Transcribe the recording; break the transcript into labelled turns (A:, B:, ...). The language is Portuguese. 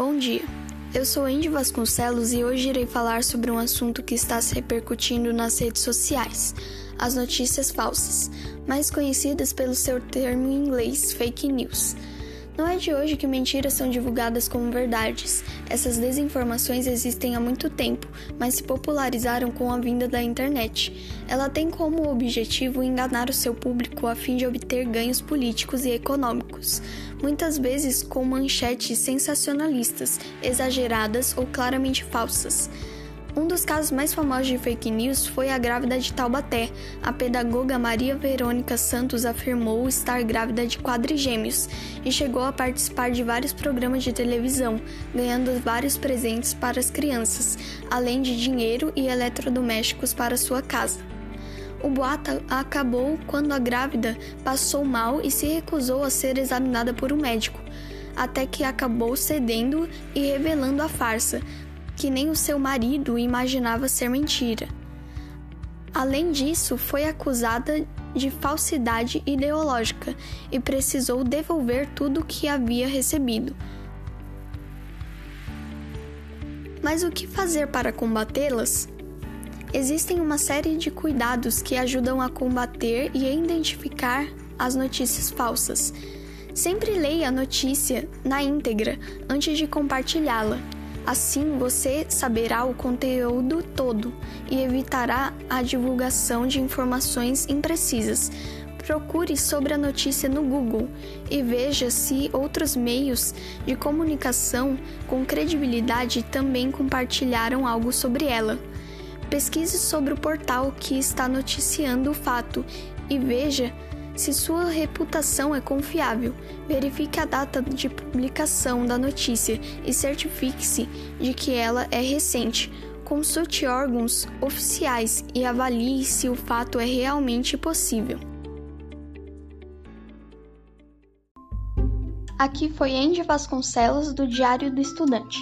A: Bom dia, eu sou Andy Vasconcelos e hoje irei falar sobre um assunto que está se repercutindo nas redes sociais: as notícias falsas, mais conhecidas pelo seu termo em inglês fake news. Não é de hoje que mentiras são divulgadas como verdades. Essas desinformações existem há muito tempo, mas se popularizaram com a vinda da internet. Ela tem como objetivo enganar o seu público a fim de obter ganhos políticos e econômicos, muitas vezes com manchetes sensacionalistas, exageradas ou claramente falsas. Um dos casos mais famosos de fake news foi a grávida de Taubaté. A pedagoga Maria Verônica Santos afirmou estar grávida de quadrigêmeos e chegou a participar de vários programas de televisão, ganhando vários presentes para as crianças, além de dinheiro e eletrodomésticos para sua casa. O boato acabou quando a grávida passou mal e se recusou a ser examinada por um médico, até que acabou cedendo e revelando a farsa, que nem o seu marido imaginava ser mentira. Além disso, foi acusada de falsidade ideológica e precisou devolver tudo o que havia recebido. Mas o que fazer para combatê-las? Existem uma série de cuidados que ajudam a combater e a identificar as notícias falsas. Sempre leia a notícia na íntegra antes de compartilhá-la Assim você saberá o conteúdo todo e evitará a divulgação de informações imprecisas. Procure sobre a notícia no Google e veja se outros meios de comunicação com credibilidade também compartilharam algo sobre ela. Pesquise sobre o portal que está noticiando o fato e veja se sua reputação é confiável, verifique a data de publicação da notícia e certifique-se de que ela é recente. Consulte órgãos oficiais e avalie se o fato é realmente possível. Aqui foi Andy Vasconcelos do Diário do Estudante.